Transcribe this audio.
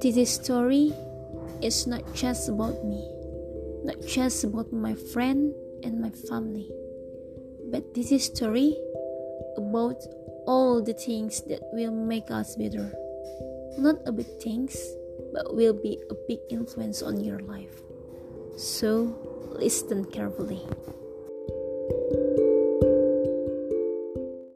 This story is not just about me, not just about my friend and my family, but this story about all the things that will make us better. Not a big things, but will be a big influence on your life. So listen carefully.